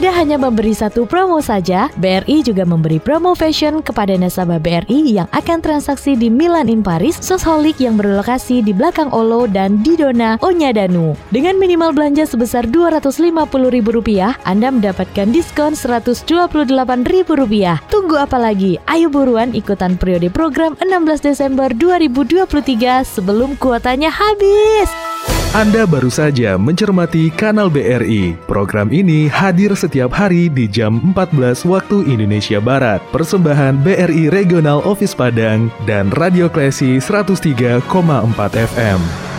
Tidak hanya memberi satu promo saja, BRI juga memberi promo fashion kepada nasabah BRI yang akan transaksi di Milan in Paris, Sosholik yang berlokasi di belakang Olo dan di Dona Onyadanu. Dengan minimal belanja sebesar Rp250.000, Anda mendapatkan diskon Rp128.000. Tunggu apa lagi? Ayo buruan ikutan periode program 16 Desember 2023 sebelum kuotanya habis. Anda baru saja mencermati Kanal BRI. Program ini hadir setiap hari di jam 14 waktu Indonesia Barat. Persembahan BRI Regional Office Padang dan Radio Klesi 103,4 FM.